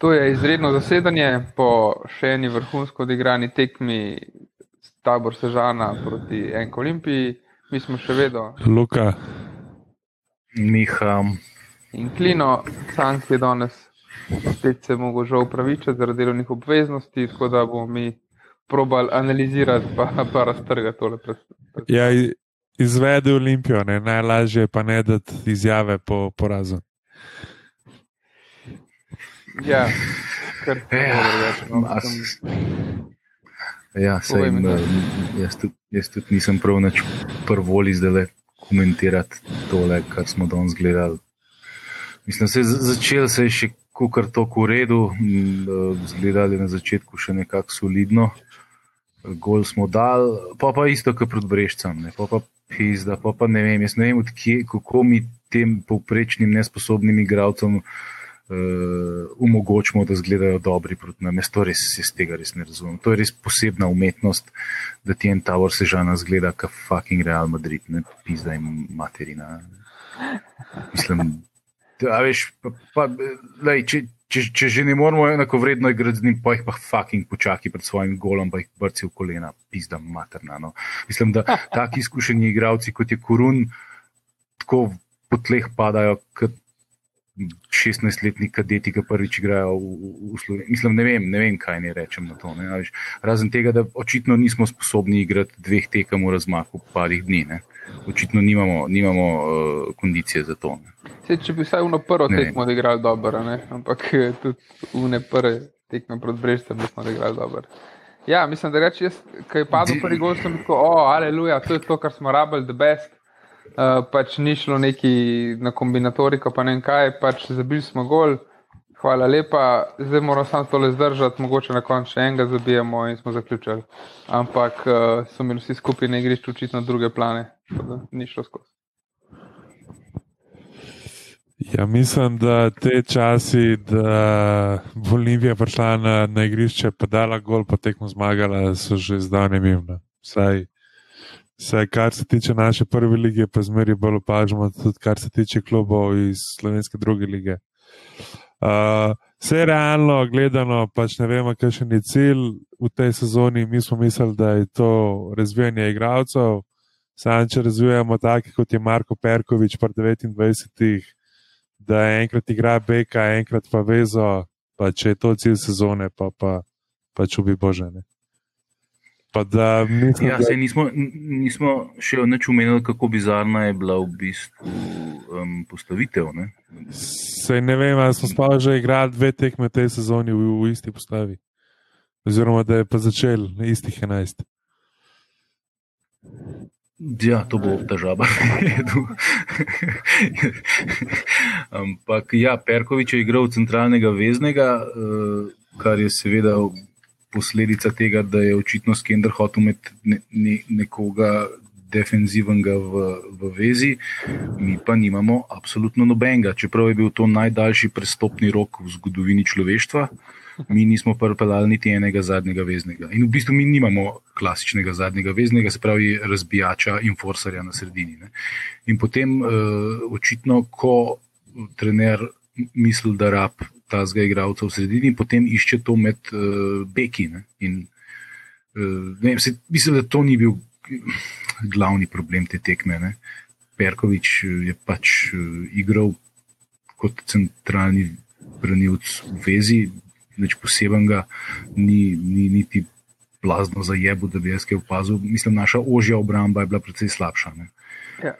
To je izredno zasedanje po še eni vrhunsko odigrani tekmi tabor Sežana proti Enko Olimpiji. Mi smo še vedno. Luka. Miha. In Klino, Sank je danes spet se mogel žal upravičiti zaradi delovnih obveznosti, tako da bomo mi probali analizirati pa, pa raztrgati tole predstavljanje. Ja, izvedi Olimpijo, ne? najlažje pa ne dati izjave po porazu. Ja, kar Ja, no, as- sem- Ja, sej, da. jaz, tudi, jaz tudi nisem prav nič prvoli zdaj komentirati tole, kar smo danes gledali. Mislim, se je začel se je še kar tako v redu, eh, zgledali na začetku še nekako solidno. Gol smo dal, pa pa isto kot pred Brežcem, ne, pa pa pizda, pa pa ne vem, jaz ne vem, odkje, kako mi tem povprečnim nesposobnim igravcem uh, omogočimo, da izgledajo dobri proti nam. Jaz to res jaz tega res ne razumem. To je res posebna umetnost, da ti en Tower sežana zgleda kot fucking Real Madrid, ne pizda in materina. Mislim, da veš, pa, pa, lej, če, če, če že ne moramo enako vredno igrati z njim, pa jih pa fucking počaki pred svojim golom, pa jih brci v kolena, pizda materna. No. Mislim, da taki izkušeni igralci kot je Korun, tako po tleh padajo kot 16-letni kadeti, ki prvič igrajo v, v, v Sloveniji. Mislim, ne vem, ne vem, kaj ne rečem na to. Ne. veš. Razen tega, da očitno nismo sposobni igrati dveh tekem v razmaku parih dni. Ne. Očitno nimamo, nimamo uh, kondicije za to. Ne. Sej, če bi vsaj uno prvo Ne tekmo odigrali dobro, ne? ampak eh, tudi une prve tekme proti Brežcem nismo odigrali dobro. Ja, mislim, da reči, jaz, ko je padel prvi gol, sem rekel, o, aleluja, to je to, kar smo rabili, the best. Uh, pač ni šlo neki na kombinatoriko, pa ne kaj, pač zabili smo gol, hvala lepa, zdaj moramo samo tole zdržati, mogoče na koncu še enega zabijemo in smo zaključili. Ampak uh, so imeli vsi skupaj na igrišču očitno druge plane, tako da ni šlo skozi. Ja, mislim, da te časi, da bo Olimpija prišla na, na igrišče, pa dala gol, pa tekmo zmagala, so že mimo. Vsaj, vsaj kar se tiče naše prve lige, pa zmeri bolj opažamo, tudi kar se tiče klubov iz slovenske druge lige. Uh, vse realno gledano, pač ne vemo, kakšen je cilj v tej sezoni. Mi smo mislili, da je to razvijanje igralcev. Sam, če razvijamo take, kot je Marko Perkovič, pa 29 da enkrat igra Beka, enkrat pa vezo, pa če je to cilj sezone, pa pa, pa čubi božene. Da mislim, Ja, da, sej nismo, nismo še nič umenili, kako bizarna je bila v bistvu um, postavitev. Ne? sej ne vem, ali smo sploh že igrali dve tekme v tej sezoni v, v isti postavi. Oziroma, da je pa začel na istih 11. Ja, to bo težava. Ampak ja, Perkovič je igral centralnega veznega, eh, kar je seveda posledica tega, da je očitno Skender hotel imeti ne, ne, nekoga defenzivnega v, v vezi, mi pa nimamo absolutno nobenega. Čeprav je bil to najdaljši prestopni rok v zgodovini človeštva, mi nismo pripeljali niti enega zadnjega veznega. In v bistvu mi nimamo klasičnega zadnjega veznega, se pravi razbijača in forcerja na sredini. Ne. In potem uh, očitno, ko trener misli, da rab ta zga igralca v sredini, potem išče to med uh, beki. Ne. In, uh, ne se, mislim, da to ni bil glavni problem te tekme. Ne. Perkovič eh, je pač uh, igral kot centralni branilc v vezi, nič posebenega, ni, ni niti blazno zajebu, da bi jaz kaj opazil. Mislim, naša ožja obramba je bila precej slabša. Ja.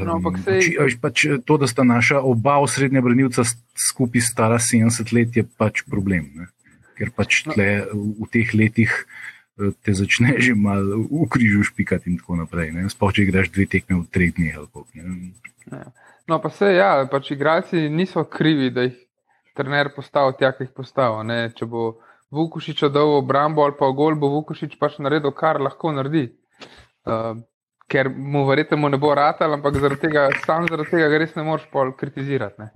No, ampak sej- oči- a veš, pač, eh, to, da sta naša oba osrednja branilca skupaj stara 70 let, je pač problem. Ne. Ker pač No. tle, v, v teh letih eh, te začne že malo v križu špikati in tako naprej. Sploh, če igraš dve tekme v treh dneh ali kako. ne. No, pa se ja, pač igralci niso krivi, da jih trener postavi tja, ki jih postavi. ne. Če bo Vukušič dal obrambo ali pa gol, bo Vukušič pač naredil, kar lahko naredi. Uh, ker mu verjetno mu ne bo ratal, ampak zaradi tega, sam zaradi tega ga res ne moreš pol kritizirati. Ne.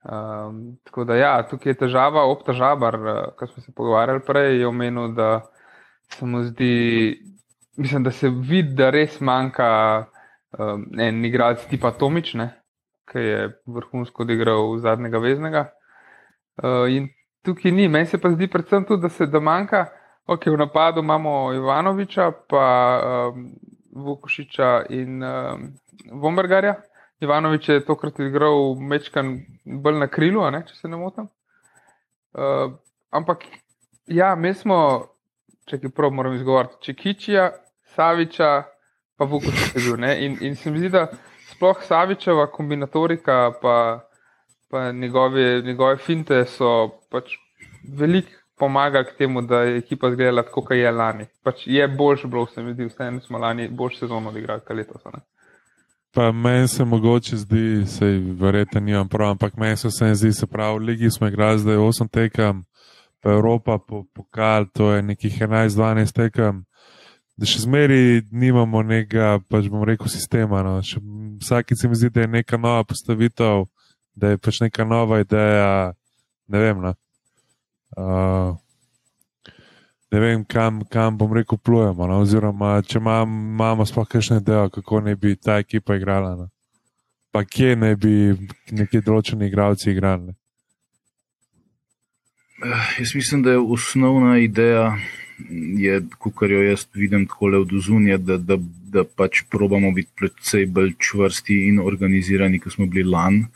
Um, tako da ja, tukaj je težava, opta žabar, uh, ko smo se pogovarjali prej, je omenil, da se mu zdi, mislim, da se vidi, da res manjka um, en igralec tipa Tomič, ne, ki je vrhunsko odigral zadnjega veznega. Uh, in tukaj ni. Meni se pa zdi predvsem tudi, da se da manjka. Ok, v napadu imamo Ivanoviča, pa um, Vukošiča in um, Vombergarja. Ivanovič je tokrat igral mečkan bolj na krilu, ne, če se ne motim. Uh, ampak ja, mi smo, če ki prav moram izgovoriti, Čekičija, Saviča, pa Vukošič je bil. In, in se mi zdi, da sploh Savičeva kombinatorika, pa, pa njegove, njegove finte so pač veliko pomagali k temu, da je ekipa zgledala tako, kot je lani. Pač je boljši bilo, se mi zdi, vseeno smo lani boljši sezono odigrali, kot letos. Ne? Pa meni se mogoče zdi, se verjetno nimam prav, ampak meni se vseeno zdi, se pravi, v Ligi smo igrali zdaj 8 tekem, pa Evropa po pokal, to je nekih 11-12 tekem. Da še zmeri nimamo nekega, pač bom rekel, sistema. No. Vsake se mi zdi, da je neka nova postavitev, da je pač neka nova ideja. Ne vem. No. Uh, ne vem, kam, kam bom rekel, plujemo. No? Oziroma, če imam, imamo sploh kakšne ideje, kako ne bi ta ekipa igrala. No? Pa kje ne bi neki določeni igralci igrali. Uh, jaz mislim, da je osnovna ideja, kot jo jaz vidim tako le od zunija, da, da, da pač probamo biti predvsej bolj čvrsti in organizirani, kot smo bili lani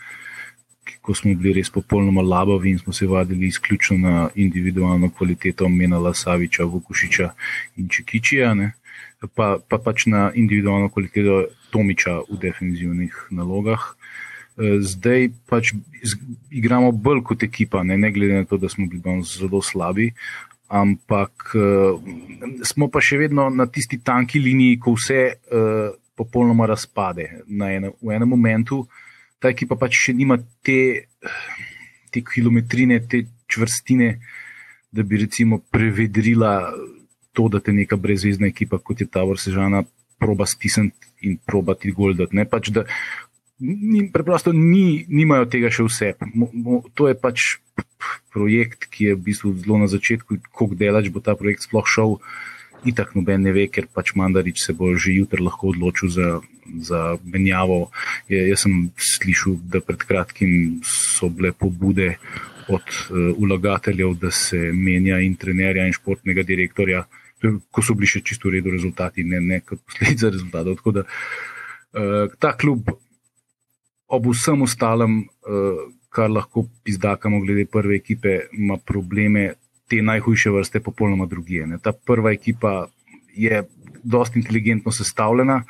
ko smo bili res popolnoma labavi in smo se vadili izključno na individualno kvaliteto Menala Saviča, Vukušiča in Čekičija, ne? pa, pa pač na individualno kvaliteto Tomiča v defensivnih nalogah. E, zdaj pač igramo bolj kot ekipa, ne, ne glede na to, da smo bili zelo slabi, ampak uh, smo pa še vedno na tisti tanki liniji, ko vse uh, popolnoma razpade. Ene, v enem momentu uh, ta ekipa pač še nima te, te kilometrine, te čvrstine, da bi recimo prevedrila to, da te neka brezvezna ekipa, kot je ta vrsežana, proba stisniti in proba ti goldati. Pač, da ni, preprosto ni, nimajo tega še vse. Mo, mo, to je pač projekt, ki je v bistvu zelo na začetku, koliko delač bo ta projekt sploh šel itak noben ne ve, ker pač Mandarič se bo že jutri lahko odločil za, za menjavo. Je, jaz sem slišal, da pred kratkim so bile pobude od uh, vlagateljev, da se menja in trenerja in športnega direktorja, ko so bili še čisto v redu rezultati, ne, ne kot posledica rezultatov. Tako da uh, ta klub ob vsem ostalem, uh, kar lahko izdakamo glede prve ekipe, ima probleme te najhujše vrste popolnoma druge. Ta prva ekipa je dosti inteligentno sestavljena,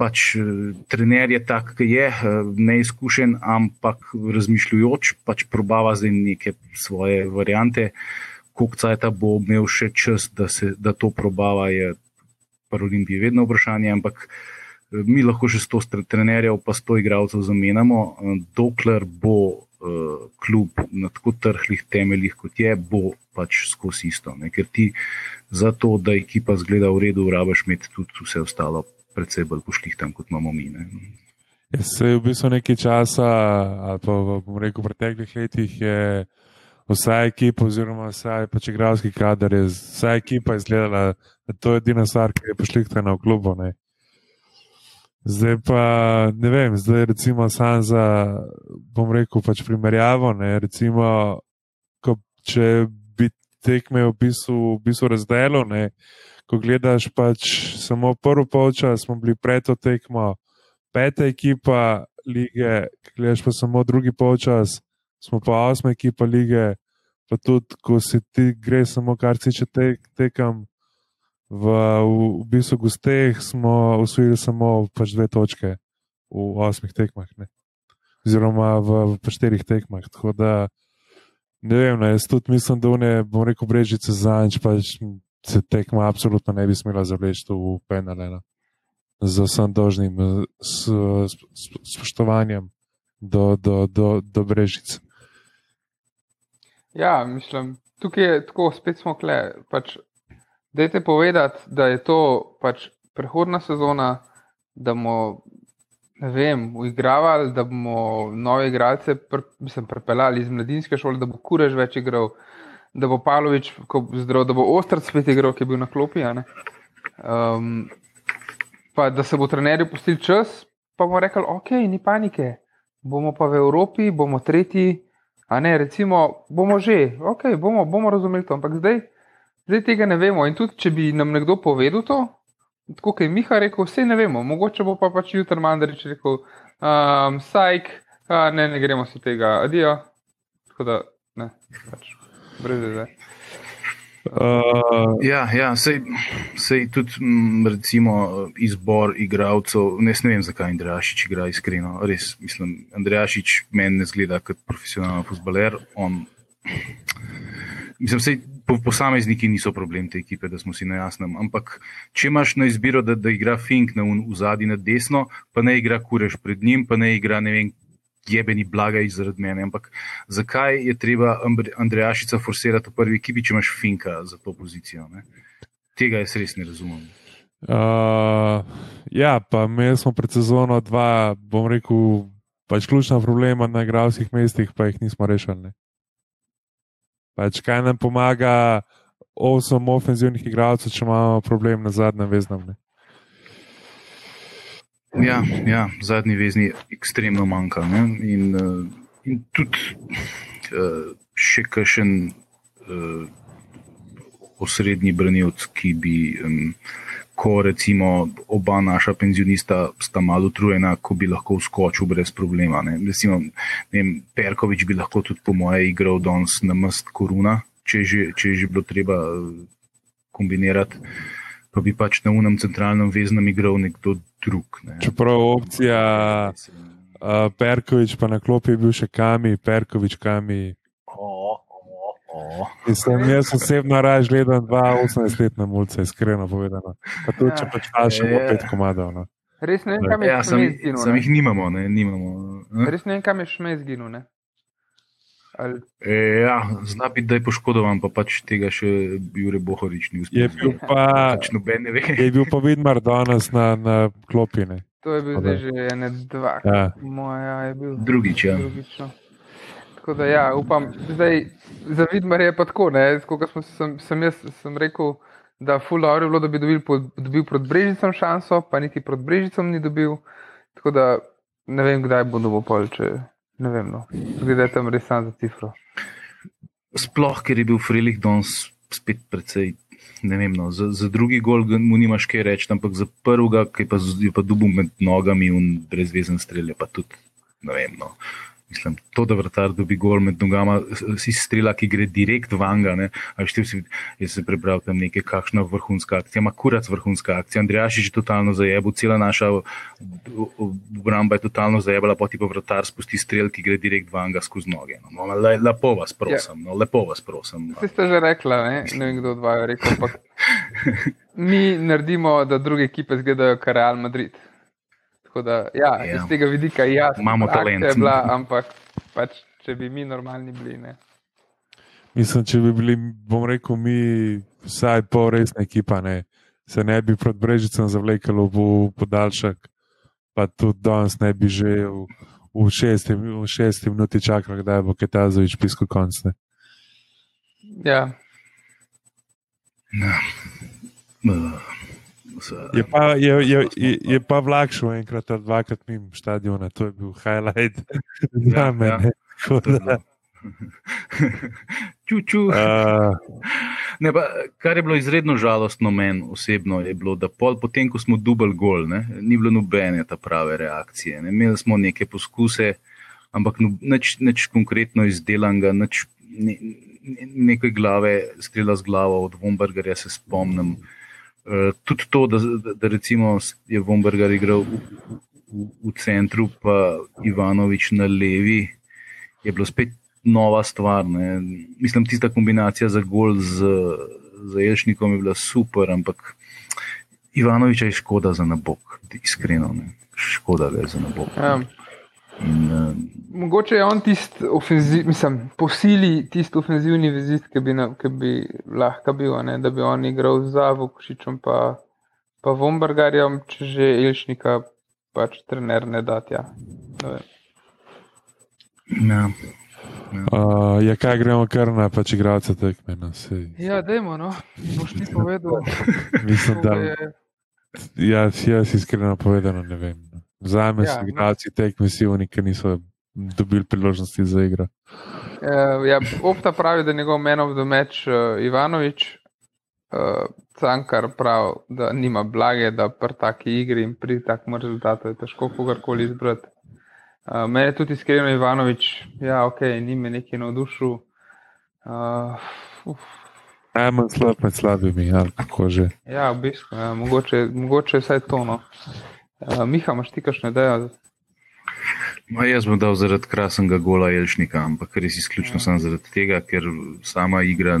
pač eh, trener je tak, ki je eh, neizkušen, ampak razmišljujoč, pač probava zdaj neke svoje variante. Kokca je ta bo imel še čas, da, se, da to probava, je pa Olimpiji vedno vprašanje, ampak eh, mi lahko še sto trenerjev, pa sto igralcev zamenjamo, dokler bo uh, klub na tako trhlih temeljih, kot je, bo pač skozi isto. Ne? Ker ti za to, da ekipa zgleda v redu, rabaš imeti tudi vse ostalo, predvsej bolj pošlih tam, kot imamo mi. Ne? Ja, se v bistvu nekaj časa, ali pa bom rekel, v preteklih letih je vsa ekipa, oziroma vsa pač igralski kader, je, vsa ekipa izgledala, da to je edina stvar, ki je pošlihtana v klubu. Ne? Zdaj pa ne vem, zdaj recimo sam za, bom rekel, pač primerjavo. Ne, recimo, ko, če bi tekme v bistvu, v bistvu razdelil, ko gledaš pač samo prvo polčas, smo bili pred to tekmo, peta ekipa lige, gledaš pa samo drugi polčas, smo pa osma ekipa lige, pa tudi, ko se ti gre samo kar si če tek, tekam v, v bistvu gosteh smo usvojili samo pač dve točke v osmih tekmah, ne? oziroma v, v štirih tekmah. Tako da ne vem, ne, jaz tudi mislim, da ne bom rekel brežice za nič, pač se tekma absolutno ne bi smela zavleči v penale. Ne? Z vsem dožnim spoštovanjem do, do, do, do brežic. Ja, mislim, tukaj je tako, spet smo kle. Pač Dajte povedati, da je to pač prehodna sezona, da bomo uigravali, da bomo nove igralce pr, pripeljali iz mladinske šole, da bo Kurež več igral, da bo Pavlović zdrav, da bo Ostrc spet igral, ki je bil na klopi. Um, pa da se bo trenerju pustil čas, pa bomo rekli, ok, ni panike, bomo pa v Evropi, bomo tretji. A ne, recimo, bomo že, ok, bomo, bomo razumeli to, ampak zdaj, zdaj tega ne vemo. In tudi, če bi nam nekdo povedal to, tako kot je Miha rekel, vse ne vemo, mogoče bo pa pač jutri Mandarič rekel, um, sajk, a, ne, ne gremo se tega, adijo. Tako da, ne, pač, brez. Uh, Ja, ja sej, sej tudi m, recimo, izbor igralcev. Ne, ne vem, zakaj Andrejašič igra iskreno. Res, mislim, Andrejašič meni ne zgleda kot profesionalen futbaler. On, mislim, sej, po, posamezniki niso problem te ekipe, da smo si na jasnem. Ampak, če imaš na izbiro, da, da igra Fink na un- v zadnji na desno, pa ne igra Kureš pred njim, pa ne igra ne vem. Jebeni blagaj zaradi mene. Ampak zakaj je treba Andrejašica forsirati v prvi ekipi, če imaš Finka za to pozicijo? Ne? Tega jaz res ne razumem. Uh, ja, pa imeli smo pred sezono dva, bom rekel, pač ključna problema na igralskih mestih, pa jih nismo rešili. ne. Pač kaj nam pomaga, osem ofenzivnih igralcev, če imamo problem na zadnjem veznem. Ne? Ja, ja zadnji vezni ekstremno manjka. Ne? In, uh, in tudi uh, še kakšen uh, osrednji branilc, ki bi, um, ko recimo oba naša penzionista sta malo utrujena, ko bi lahko vskočil brez problema. Ne? Recimo, ne vem, Perkovič bi lahko tudi po moje igral danes na mest koruna, če je že, če je že bilo treba kombinirati. Pa bi pač na unem centralnem veznem igral nekdo drug. Ne. Čeprav opcija uh, Perkovič, pa na klopi je bil še Kami, Perkovič, Kami. O, o, o. Mislim, jaz osebno raje gledam dva 18-letna mulca, iskreno povedano. Pa tudi, če Ja. pač fašamo Ja. pet komadov. No. Res ne vem, kam je Ja, šmej zginil. sam jih nimamo, ne, nimamo. Res ne vem, kam je šmej zginil. Ali, E, ja, zna biti, da je poškodovan, pa pač tega še Jure Bohorič ni uspel. Je bil pa, Pač noben ne ve. je bil pa Vidmar danes na, na klopi. Ne. to je bil zdaj da- že ene dva, Ja. moja je bil. Drugič, ja. Drugično. Tako da, ja, upam, zdaj za Vidmar je pa tako. Ne, kot smo, sem, sem jaz sem rekel, da Fulano je bilo, da bi dobil, pod, dobil proti Brežicam šanso, pa niti proti Brežicam ni dobil. Tako da ne vem, kdaj bo dobil pol, če ne vem. No. Zgleda je tam res sam za cifro. Sploh, ker je bil Frelik danes spet precej. Ne vem, no, za, za drugi gol mu nimaš kaj reči, ampak za prvega, ki pa je pa dubov med nogami in brezvezen strelja, pa tudi ne vem. No. Mislim, to, da vrtar dobi gol med nogama, si strela, ki gre direkt vanga. Ne. Ti si, jaz sem prebral tam nekaj, kakšna vrhunska akcija, ima kurac vrhunska akcija. Andrejašič je totalno zajebil, cela naša obramba je totalno zajebala, poti pa vrtar spusti strel, ki gre direkt vanga skozi noge. No, no, le, lepo vas prosim, no, lepo vas prosim. Vse ste že rekla, ne, ne vem kdo od vaju je rekel, ampak mi naredimo, da druge ekipe izgledajo kot Real Madrid. Tako da, ja, Ja. iz tega vidika ja, Imamo talent. Je bila, ampak pač, če bi mi normalni bili. Ne. Mislim, če bi bili, bom rekel, mi vsaj pol resna ekipa, ne, se ne bi pred Brežicem zavlekalo v podaljšek, pa tudi danes ne bi že v, v, šesti, v šesti minuti čakali, kdaj bo Ketazovič pisko konc. Ne. Ja, Ja. Uh, Je pa, je, je, je, je pa vlak šel enkrat ali dvakrat mimo stadiona, to je bil highlight za Ja, mene. Da, Čuču. uh, Ne, pa, kar je bilo izredno žalostno meni osebno, je bilo, da pol, potem, ko smo dubali gol, ne, ni bilo nobene ta prave reakcije. Ne. Imeli smo neke poskuse, ampak no, nič, nič konkretno izdelanega, nič, ne, ne, nekaj glave, strela z glavo od Vombergarja se spomnim. Uh, tudi to, da, da, da recimo je Vombergar igral v, v, v centru, pa Ivanovič na levi, je bilo spet nova stvar. Ne. Mislim, tista kombinacija za gol z, z Jelšnikom je bila super, ampak Ivanoviča je škoda za nabok, iskreno. Ne. Škoda je za nabok. ja. In, uh, Mogoče je on tisti, ofenziv, mislim, po sili tisti ofenzivni vezist, ki bi, na- ki bi lahko bil, ne, da bi on igral za Vukošičem, pa, pa Vombergarjem, če že Ilšnika pač trener ne da tja. Ne vem. ja. uh, ja, kaj gremo kar na pač igralce tekme. No, sej. Ja, dajmo, no, boš ti povedal. Mislim, da je- jaz, jaz iskreno povedano ne vem. No. Za me Ja, so no. igralci tekme si oni, ki niso dobili priložnosti za igro. Uh, ja, Opta pravi, da je njegov menov domeč uh, Ivanovič, uh, Cankar pravi, da nima blage, da pri taki igri in pri takem rezultatu je težko kogarkoli izbrati. Uh, Mene je tudi iskreno Ivanovič, ja, ok, ni me nekaj navdušil. Uh, Najmanj slab med slabimi, ali kako že. Ja, v bistvu, ja, mogoče, mogoče je vsaj to. No. Uh, Miha, imaš ti kakšne ideje? Ma jaz bom dal zaradi krasnega gola Jelšnika, ampak res izključno ja. samo zaradi tega, ker sama igra,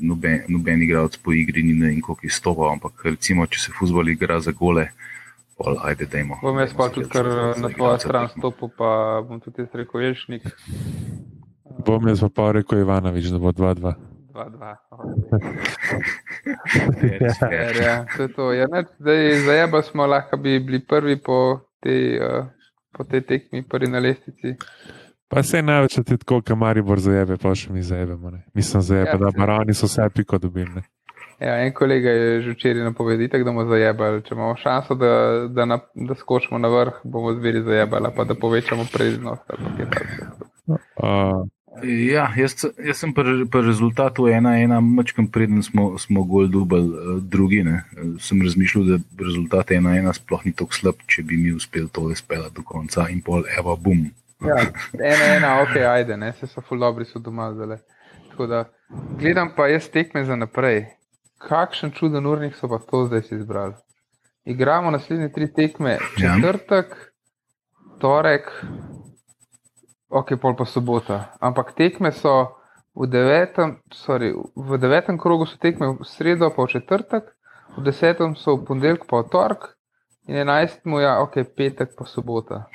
noben, noben igralec po igri ni ne vem koliko izstopal, ampak recimo, če se futbol igra za gole, pol, ajde, dajmo. Bom jaz pa tudi kar na tvojo stran stopil, pa bom tudi jaz rekel Jelšnik. Bom jaz pa pa rekel Ivanovič, da bo 2-2. 2-2. Ja, to je to. Ja, ne, zdaj, zajeba smo, lahko bi bili prvi po tej. Uh, po tej tekmi, prvi na lestvici. Pa se je največ ti tako, kot Maribor zajebe, pa še mi zajebemo. Mislim, zajebe, ja, da Marani so vse piko dobili. Ja, en kolega je že včeraj napovedal, da bomo zajebali. Če imamo šanso, da, da, na, da skočimo na vrh, bomo zveri zajebali, pa da povečamo prednost. Uh, Ja, jaz, jaz sem pri, pri rezultatu ena, ena, mačkam preden smo, smo gol dubali, uh, drugi. Ne. Sem razmišljal, da rezultat ena, ena sploh ni tako slab, če bi mi uspeli tole speljati do konca in pol, evo, bum. Ja, ena, ena, ok, ajde, ne, se so ful dobri, so doma zdaj. Da, gledam pa jaz tekme za naprej. Kakšen čuden urnik so pa to zdaj izbrali. Igramo naslednje tri tekme, ja. četrtek, ja. torek, ok, pol pa sobota. Ampak tekme so v devetem, sorry, v devetem krogu so tekme v sredo, pa v četrtek, v desetem so v ponedeljek, pa v torek, in enajstem, ja, ok, petek, pa sobota.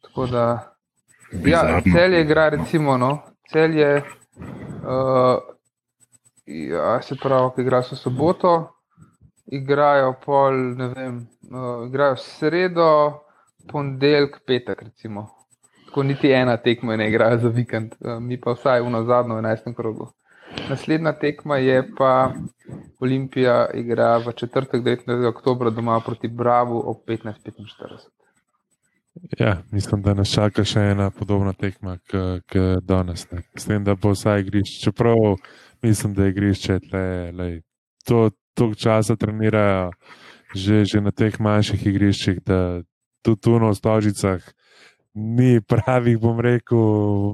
Tako da, ja, cel je igra, recimo, no, cel je, uh, ja, se pravi, ki igrajo so soboto, igrajo pol, ne vem, uh, igrajo sredo, ponedeljek, petek, recimo ko niti ena tekma ne igra za vikend, eh, mi pa vsaj v zadnjem 11. krogu. Naslednja tekma je pa Olimpija, igra v četrtek 19. oktober doma proti Bravo ob 15:45. Ja, mislim, da nas čaka še ena podobna tekma kot danes. Ne. S tem, da bo vsaj igrišče, čeprav mislim, da je igrišče tle, lej, to toliko časa trenirajo že, že na teh manjših igriščih, da tudi tu na stožicah ni pravih, bom rekel,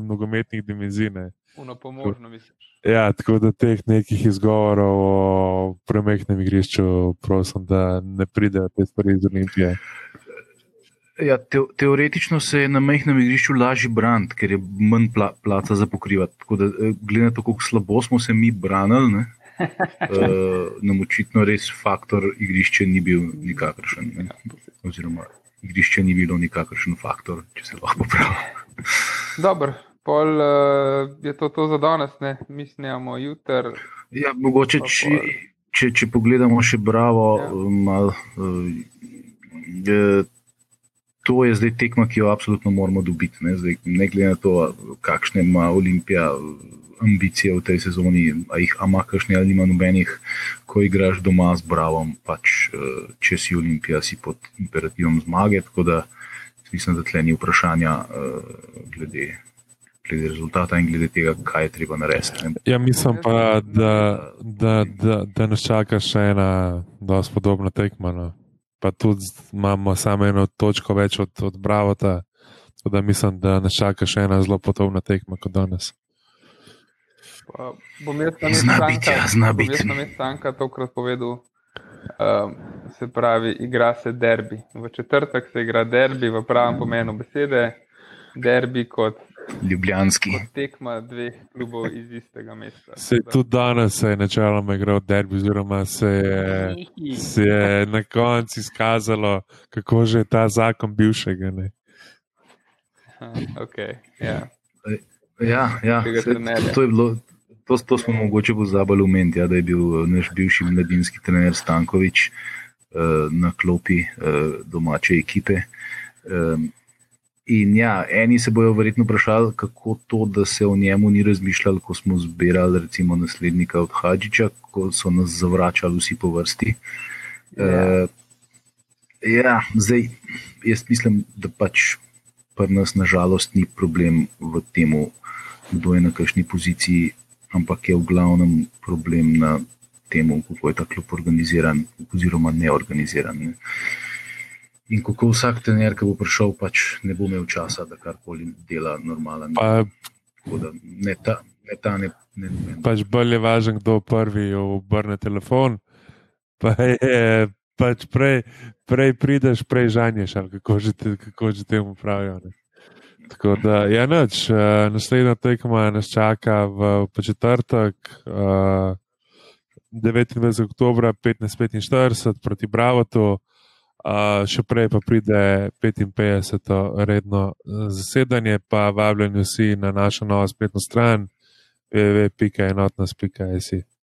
nogometnih dimenzij. Unopomožno misliš. Ja, tako da teh nekih izgovorov o premehnem igrišču, prosim, da ne pridejo te stvari iz Olimpije. Ja, te, teoretično se je na mehkem igrišču lažje braniti, ker je manj pla, placa za pokrivati. Tako da, eh, glede na to, kako slabo smo se mi branili, ne, uh, nam očitno res faktor igrišča ni bil nikakršen. Ne, oziroma, igrišče ni bilo nikakršen faktor, če se lahko pravi. Dobro, pol uh, je to, to za danes, ne? mi snijamo jutr. Ja, mogoče, če, če, če pogledamo še bravo, ja. mal, uh, to je zdaj tekma, ki jo absolutno moramo dobiti. Ne, zdaj, ne glede na to, kakšne ima Olimpija ambicije v tej sezoni, a jih ima kakšne ali ima nobenih, ko igraš doma z Bravom, pač eh, če si Olimpija, si pod imperativom zmage. Tako da mislim, da tle ni vprašanja uh, glede. Glede rezultata in glede tega, kaj je treba narediti. Ja, mislim pa, da, da, da, da nas čaka še ena dosti podobna tekma. No. Pa tudi imamo samo eno točko več od, od Bravota. Tako da mislim, da nas čaka še ena zelo podobna tekma kot danes. Bom jaz ja, na mestu Stanka tokrat povedal, um, se pravi, igra se derbi. V četrtek se igra derbi v pravem pomenu besede, derbi kot ljubljanski. Tekma dveh klubov iz istega mesta. Se je tudi danes se je načeloma igral derbi, oziroma se je, se je na koncu izkazalo, kako že je ta zakon bivšega. Ne? Okay, yeah. Ja, ja se, to je bilo, To, to smo mogoče pozabili omeniti, ja, da je bil eh, naš bivši mladinski trener Stankovič uh, na klopi uh, domače ekipe. Um, in ja, eni se bojo verjetno vprašali, kako to, da se o njemu ni razmišljali, ko smo zbirali recimo naslednika od Hadžiča, ko so nas zavračali vsi po vrsti. Ja. Uh, ja, zdaj jaz mislim, da pač pri nas nažalost ni problem v tem, kdo je na kakšni poziciji, ampak je v glavnem problem na tem, kako je ta klub organiziran, oziroma neorganiziran. Ne. In kako vsak trener, ki bo prišel, pač ne bo imel časa, da karkoli dela normalen. Pa, Da, ne ta, ne ta, ne, ne, ne. pač bolj je važno, kdo prvi obrne telefon. Pa je, pač prej, prej prideš, prej žanješ, ali kako že, te, kako že temu pravijo. Ne. Tako da, ja, noč, uh, naslednja tekma nas čaka v, v četrtek, uh, 29. oktober, 15:45 proti Bravotu, uh, še prej pa pride 55. redno zasedanje, pa vabljeni vsi na našo novo spletno stran www.enotnost.js.